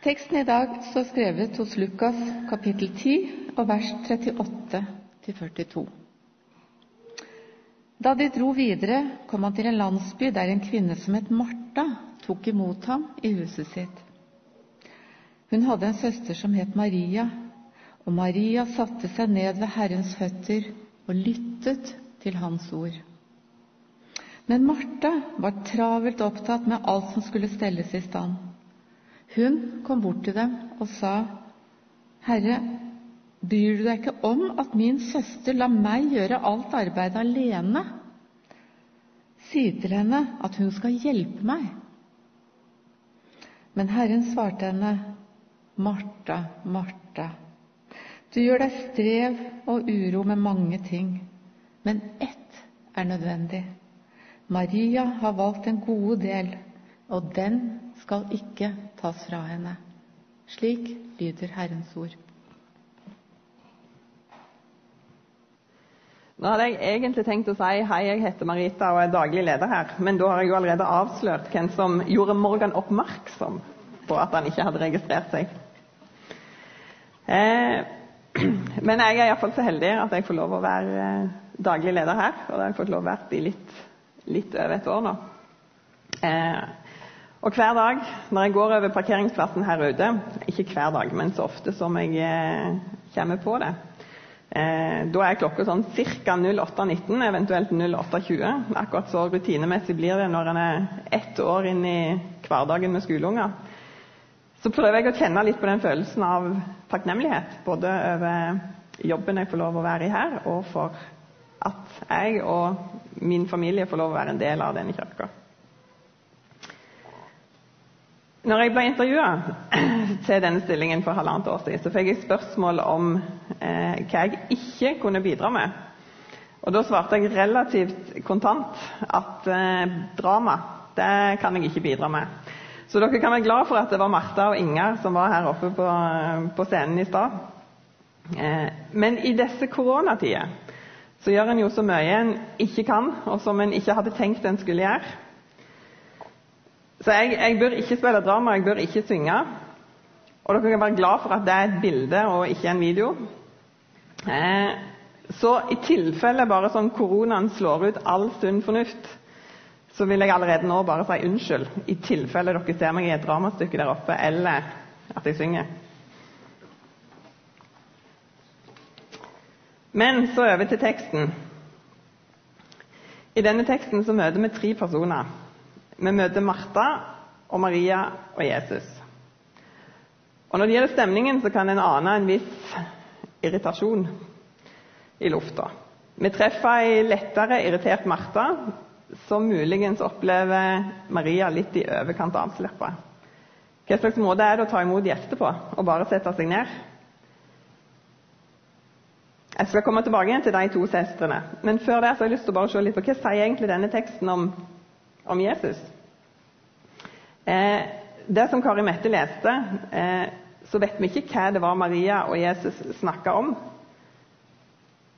Teksten i dag står skrevet hos Lukas kapittel 10 og vers 38 42. Da de dro videre, kom han til en landsby der en kvinne som het Martha, tok imot ham i huset sitt. Hun hadde en søster som het Maria, og Maria satte seg ned ved Herrens føtter og lyttet til hans ord. Men Martha var travelt opptatt med alt som skulle stelles i stand. Hun kom bort til dem og sa, Herre, bryr du deg ikke om at min søster lar meg gjøre alt arbeidet alene? Si til henne at hun skal hjelpe meg. Men Herren svarte henne, Martha, Martha, du gjør deg strev og uro med mange ting, men ett er nødvendig. Maria har valgt en god del, og den skal ikke tas fra henne. Slik lyder Herrens ord. Nå hadde jeg egentlig tenkt å si hei, jeg heter Marita og er daglig leder her. Men da har jeg jo allerede avslørt hvem som gjorde Morgan oppmerksom på at han ikke hadde registrert seg. Eh, men jeg er iallfall så heldig at jeg får lov å være eh, daglig leder her. Og det har jeg fått lov å være i litt, litt over et år nå. Eh, og hver dag når jeg går over parkeringsplassen her ute Ikke hver dag, men så ofte som jeg eh, kommer på det. Eh, da er klokka sånn ca. 08.19, eventuelt 08.20. Akkurat så rutinemessig blir det når en er ett år inn i hverdagen med skoleunger. Så prøver jeg å kjenne litt på den følelsen av takknemlighet. Både over jobben jeg får lov å være i her, og for at jeg og min familie får lov å være en del av denne kirka. Når jeg ble intervjua til denne stillingen for halvannet år siden, så fikk jeg spørsmål om eh, hva jeg ikke kunne bidra med. Og Da svarte jeg relativt kontant at eh, drama det kan jeg ikke bidra med. Så dere kan være glad for at det var Martha og Inger som var her oppe på, på scenen i stad. Eh, men i disse koronatider så gjør en jo så mye en ikke kan, og som en ikke hadde tenkt en skulle gjøre. Så jeg, jeg, bør ikke spille drama, jeg bør ikke synge. Og dere kan være glad for at det er et bilde og ikke en video. Eh, så i tilfelle bare sånn koronaen slår ut all sunn fornuft, så vil jeg allerede nå bare si unnskyld i tilfelle dere ser meg i et dramastykke der oppe, eller at jeg synger. Men så over til teksten. I denne teksten så møter vi tre personer. Vi møter Martha og Maria og Jesus. Og Når det gjelder stemningen, så kan en ane en viss irritasjon i lufta. Vi treffer ei lettere irritert Martha, som muligens opplever Maria litt i overkant avslappa. Hva slags måte er det å ta imot gjester på, og bare sette seg ned? Jeg skal komme tilbake igjen til de to søstrene, men før det så har jeg lyst til å bare se litt på hva sier egentlig denne teksten om om Jesus. Eh, det som Kari Mette leste, eh, så vet vi ikke hva det var Maria og Jesus snakka om.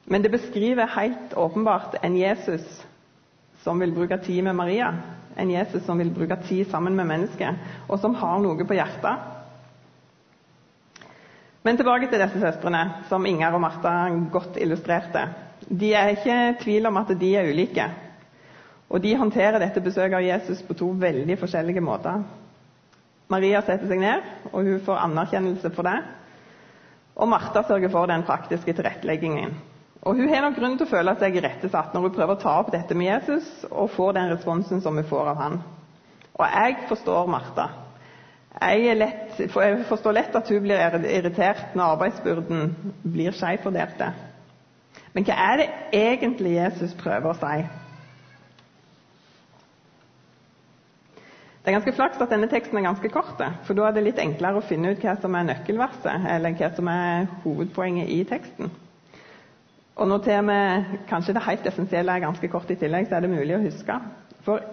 Men det beskriver helt åpenbart en Jesus som vil bruke tid med Maria. En Jesus som vil bruke tid sammen med mennesket, og som har noe på hjertet. Men tilbake til disse søstrene, som Inger og Martha godt illustrerte. De er ikke i tvil om at de er ulike. Og de håndterer dette besøket av Jesus på to veldig forskjellige måter. Maria setter seg ned, og hun får anerkjennelse for det. Og Martha sørger for den praktiske tilretteleggingen. Og Hun har nok grunn til å føle seg irettesatt når hun prøver å ta opp dette med Jesus og får den responsen som hun får av han. Og jeg forstår Martha. Jeg, lett, jeg forstår lett at hun blir irritert når arbeidsbyrden blir skjevfordelt. Men hva er det egentlig Jesus prøver å si? Det er ganske flaks at denne teksten er ganske kort, for da er det litt enklere å finne ut hva som er nøkkelverset, eller hva som er hovedpoenget i teksten. Og når til med kanskje det helt essensielle er ganske kort i tillegg, så er det mulig å huske. For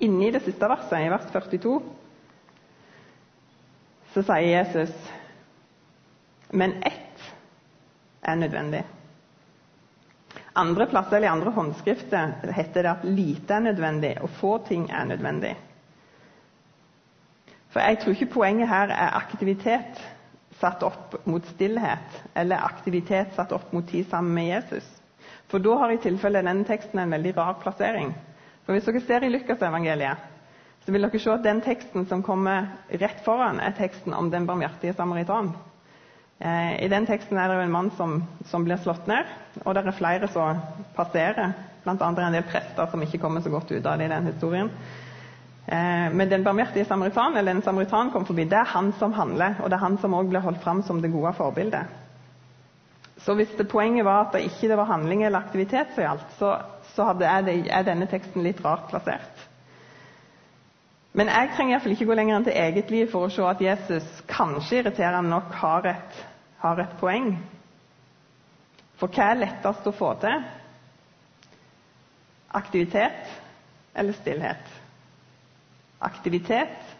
inni det siste verset, i vers 42, så sier Jesus Men ett er nødvendig. Andre plasser eller i andre håndskrifter heter det at lite er nødvendig, og få ting er nødvendig. For jeg tror ikke poenget her er aktivitet satt opp mot stillhet, eller aktivitet satt opp mot tid sammen med Jesus. For da har i tilfelle denne teksten en veldig rar plassering. For Hvis dere ser i Lukasevangeliet, så vil dere se at den teksten som kommer rett foran, er teksten om den barmhjertige samaritan. Eh, I den teksten er det en mann som, som, blir slått ned, og det er flere som passerer. Blant annet en del prester som ikke kommer så godt ut av det i den historien. Eh, men den barmhjertige samaritan, eller en samaritan kom forbi, det er han som handler, og det er han som også blir holdt fram som det gode forbildet. Så hvis det poenget var at det ikke var handling eller aktivitet som gjaldt, så, så er, det, er denne teksten litt rart plassert. Men jeg trenger iallfall ikke gå lenger enn til eget liv for å se at Jesus kanskje irriterende nok har et, har et poeng. For hva er lettest å få til? Aktivitet eller stillhet? Aktivitet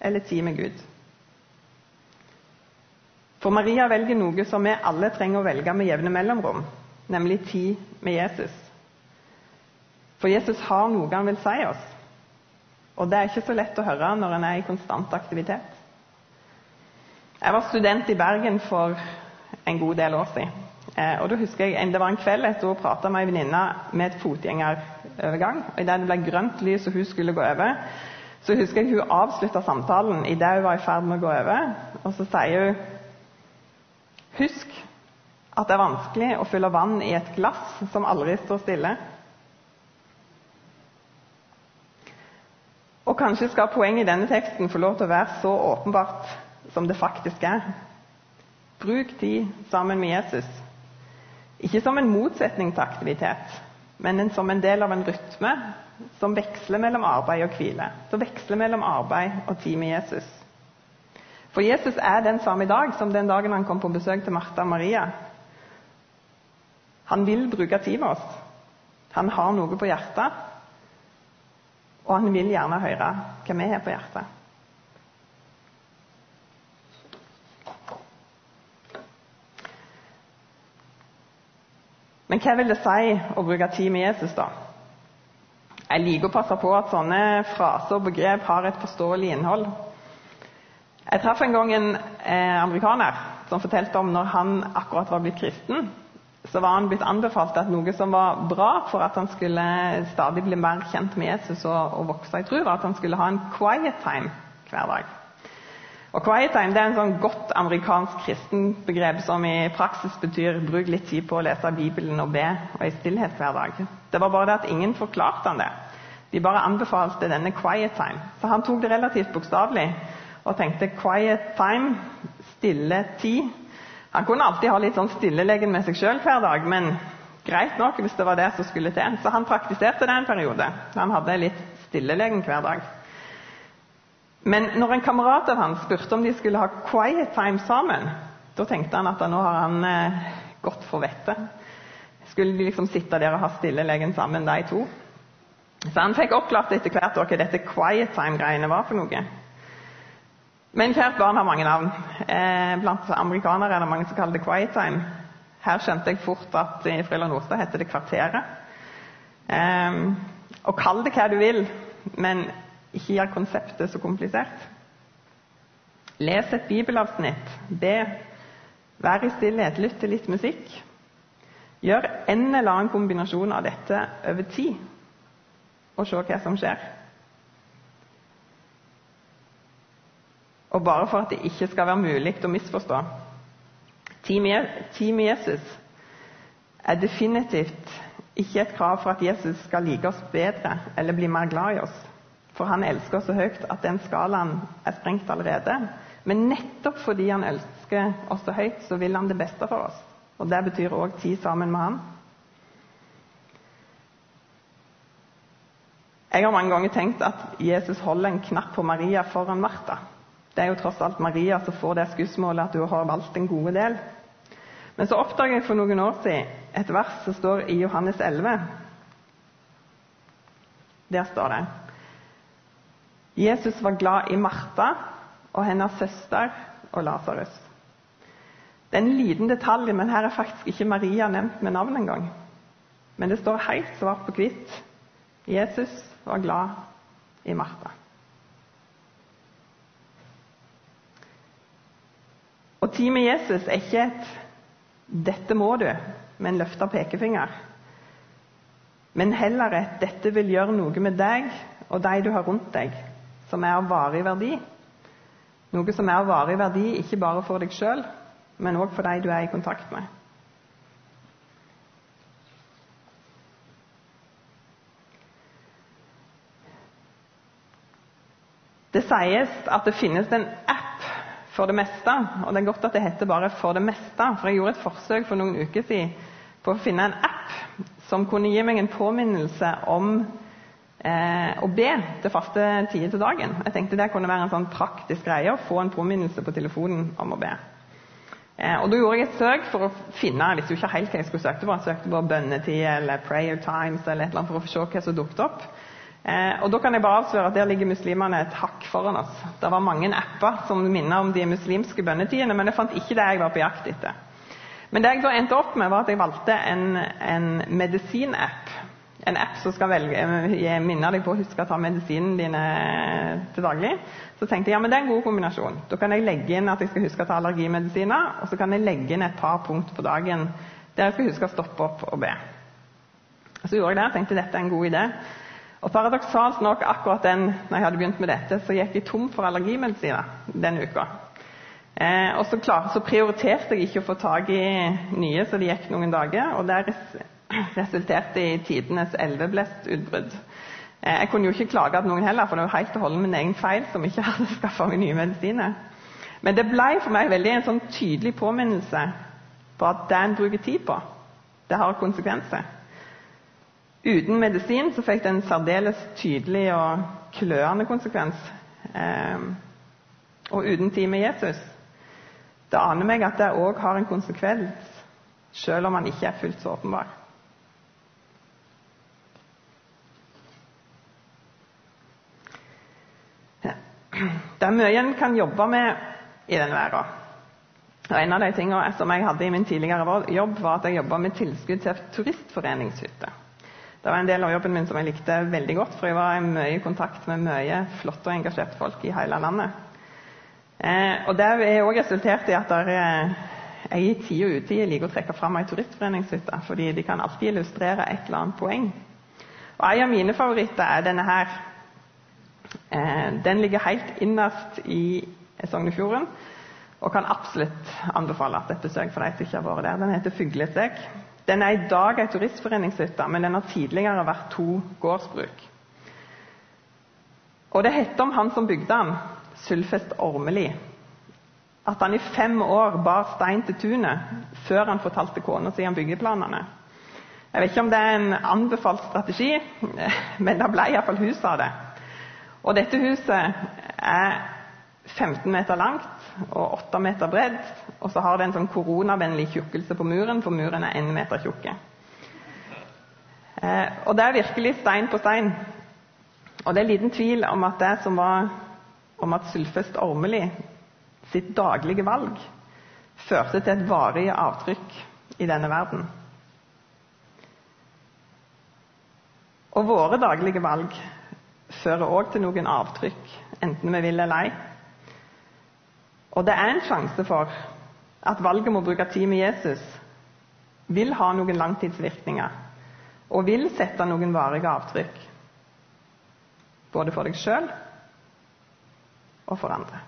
eller tid med Gud? For Maria velger noe som vi alle trenger å velge med jevne mellomrom, nemlig tid med Jesus. For Jesus har noe han vil si oss. Og det er ikke så lett å høre når en er i konstant aktivitet. Jeg var student i Bergen for en god del år siden. Eh, og da husker jeg, Det var en kveld etter å prata med ei venninne med et fotgjengerovergang. og Idet det ble grønt lys og hun skulle gå over, så husker jeg hun avslutta samtalen idet hun var i ferd med å gå over. Og så sier hun Husk at det er vanskelig å fylle vann i et glass som aldri står stille. Og kanskje skal poenget i denne teksten få lov til å være så åpenbart som det faktisk er. Bruk tid sammen med Jesus. Ikke som en motsetning til aktivitet, men som en del av en rytme som veksler mellom arbeid og hvile. Som veksler mellom arbeid og tid med Jesus. For Jesus er den samme i dag som den dagen han kom på besøk til Martha og Maria. Han vil bruke tid med oss. Han har noe på hjertet, og han vil gjerne høre hva vi har på hjertet. Men hva vil det si å bruke tid med Jesus, da? Jeg liker å passe på at sånne fraser og begrep har et forståelig innhold. Jeg traff en gang en eh, amerikaner som fortalte om når han akkurat var blitt kristen så var han blitt anbefalt at noe som var bra for at han skulle stadig bli mer kjent med Jesus og, og vokse i tro, var at han skulle ha en quiet time hver dag. Og Quiet time det er en sånn godt amerikansk kristenbegrep som i praksis betyr bruk litt tid på å lese Bibelen og be og i stillhet hver dag. Det var bare det at ingen forklarte han det. De bare anbefalte denne quiet time. Så han tok det relativt bokstavelig og tenkte quiet time, stille tid, han kunne alltid ha litt sånn stillelegen med seg sjøl hver dag, men greit nok hvis det var det som skulle til. Så han praktiserte det en periode. Han hadde litt stillelegen hver dag. Men når en kamerat av han spurte om de skulle ha quiet time sammen, da tenkte han at nå har han eh, gått for vettet. Skulle de liksom sitte der og ha stillelegen sammen, de to? Så han fikk oppklart etter hvert hva dette quiet time-greiene var for noe. Men kjært barn har mange navn. Eh, blant amerikanere er det mange som kaller det 'quiet time'. Her skjønte jeg fort at i Frilla Nordstad heter det 'Kvarteret'. Eh, og kall det hva du vil, men ikke gjør konseptet så komplisert. Les et bibelavsnitt. Be. Vær i stillhet. Lytt til litt musikk. Gjør en eller annen kombinasjon av dette over tid, og se hva som skjer. Og bare for at det ikke skal være mulig å misforstå Team Jesus er definitivt ikke et krav for at Jesus skal like oss bedre eller bli mer glad i oss. For han elsker så høyt at den skalaen er sprengt allerede. Men nettopp fordi han elsker oss så høyt, så vil han det beste for oss. Og det betyr òg tid sammen med han. Jeg har mange ganger tenkt at Jesus holder en knapp på Maria foran Martha. Det er jo tross alt Maria som får det skussmålet at hun har valgt en gode del. Men så oppdager jeg for noen år siden et vers som står i Johannes 11. Der står det Jesus var glad i Martha og hennes søster og Lasarus. Det er en liten detalj, men her er faktisk ikke Maria nevnt med navn engang. Men det står helt svart på hvitt Jesus var glad i Martha. Og tid med Jesus er ikke et 'dette må du' med en løfta pekefinger. Men heller et 'dette vil gjøre noe med deg og de du har rundt deg', som er av varig verdi. Noe som er av varig verdi ikke bare for deg sjøl, men òg for de du er i kontakt med. Det sies at det finnes en app for det meste. Og det er godt at det heter bare 'for det meste', for jeg gjorde et forsøk for noen uker siden på å finne en app som kunne gi meg en påminnelse om å be til faste tider til dagen. Jeg tenkte det kunne være en sånn praktisk greie å få en påminnelse på telefonen om å be. Eh, og Da gjorde jeg et søk for å finne jeg visste jo ikke helt hva jeg skulle søke på. Jeg søkte på bønnetid eller prayer times eller et eller annet for å se hva som dukket opp. Eh, og da kan jeg bare avsløre at Der ligger muslimene et hakk foran oss. Det var mange apper som minner om de muslimske bønnetidene, men jeg fant ikke det jeg var på jakt etter. Men det jeg da endte opp med, var at jeg valgte en, en medisinapp. En app som skal velge, minne deg på å huske å ta medisinene dine til daglig. Så tenkte jeg ja, men det er en god kombinasjon. Da kan jeg legge inn at jeg skal huske å ta allergimedisiner, og så kan jeg legge inn et par punkt på dagen der jeg skal huske å stoppe opp og be. Så gjorde jeg det og tenkte dette er en god idé. Og Paradoksalt nok, akkurat den når jeg hadde begynt med dette, så gikk jeg tom for allergimedisiner den uka. Eh, og så, klar, så, prioriterte jeg ikke å få tak i nye, så det gikk noen dager. Og det resulterte i tidenes elveblestutbrudd. Eh, jeg kunne jo ikke klage at noen heller, for det var helt og holdent min egen feil som ikke hadde skaffa meg nye medisiner. Men det ble for meg veldig en sånn tydelig påminnelse på at det en bruker tid på, det har konsekvenser. Uten medisin så fikk det en særdeles tydelig og klørende konsekvens. Eh, og uten tid med Jesus Det aner meg at det òg har en konsekvens, selv om han ikke er fullt så åpenbar. Det er mye en kan jobbe med i denne verden. Og En av de tingene som jeg hadde i min tidligere jobb, var at jeg jobba med tilskudd til turistforeningshytter. Det var en del av jobben min som jeg likte veldig godt, for jeg var mye i kontakt med mye flotte og engasjerte folk i hele landet. Eh, og Det er også resultert i at der, eh, jeg i tid og utid liker å trekke fram ei turistforeningshytte, fordi de kan alltid illustrere et eller annet poeng. Og En av mine favoritter er denne her. Eh, den ligger helt innerst i Sognefjorden og kan absolutt anbefales et besøk for de som ikke har vært der. Den heter Fuglesek. Den er i dag ei turistforeningshytte, men den har tidligere vært to gårdsbruk. Og det heter om han som bygde den, Sylfest Ormeli, at han i fem år bar stein til tunet før han fortalte kona si om byggeplanene. Jeg vet ikke om det er en anbefalt strategi, men det ble iallfall hus av det. Og dette huset er 15 meter langt og 8 meter bredt. Og så har det en sånn koronavennlig tjukkelse på muren, for muren er 1 meter tjukke. Eh, og det er virkelig stein på stein. Og det er liten tvil om at det som var om at Sylfest Ormeli sitt daglige valg førte til et varig avtrykk i denne verden. Og våre daglige valg fører òg til noen avtrykk, enten vi vil eller ei. Og det er en sjanse for at valget om å bruke tid med Jesus vil ha noen langtidsvirkninger og vil sette noen varige avtrykk. Både for deg sjøl og for andre.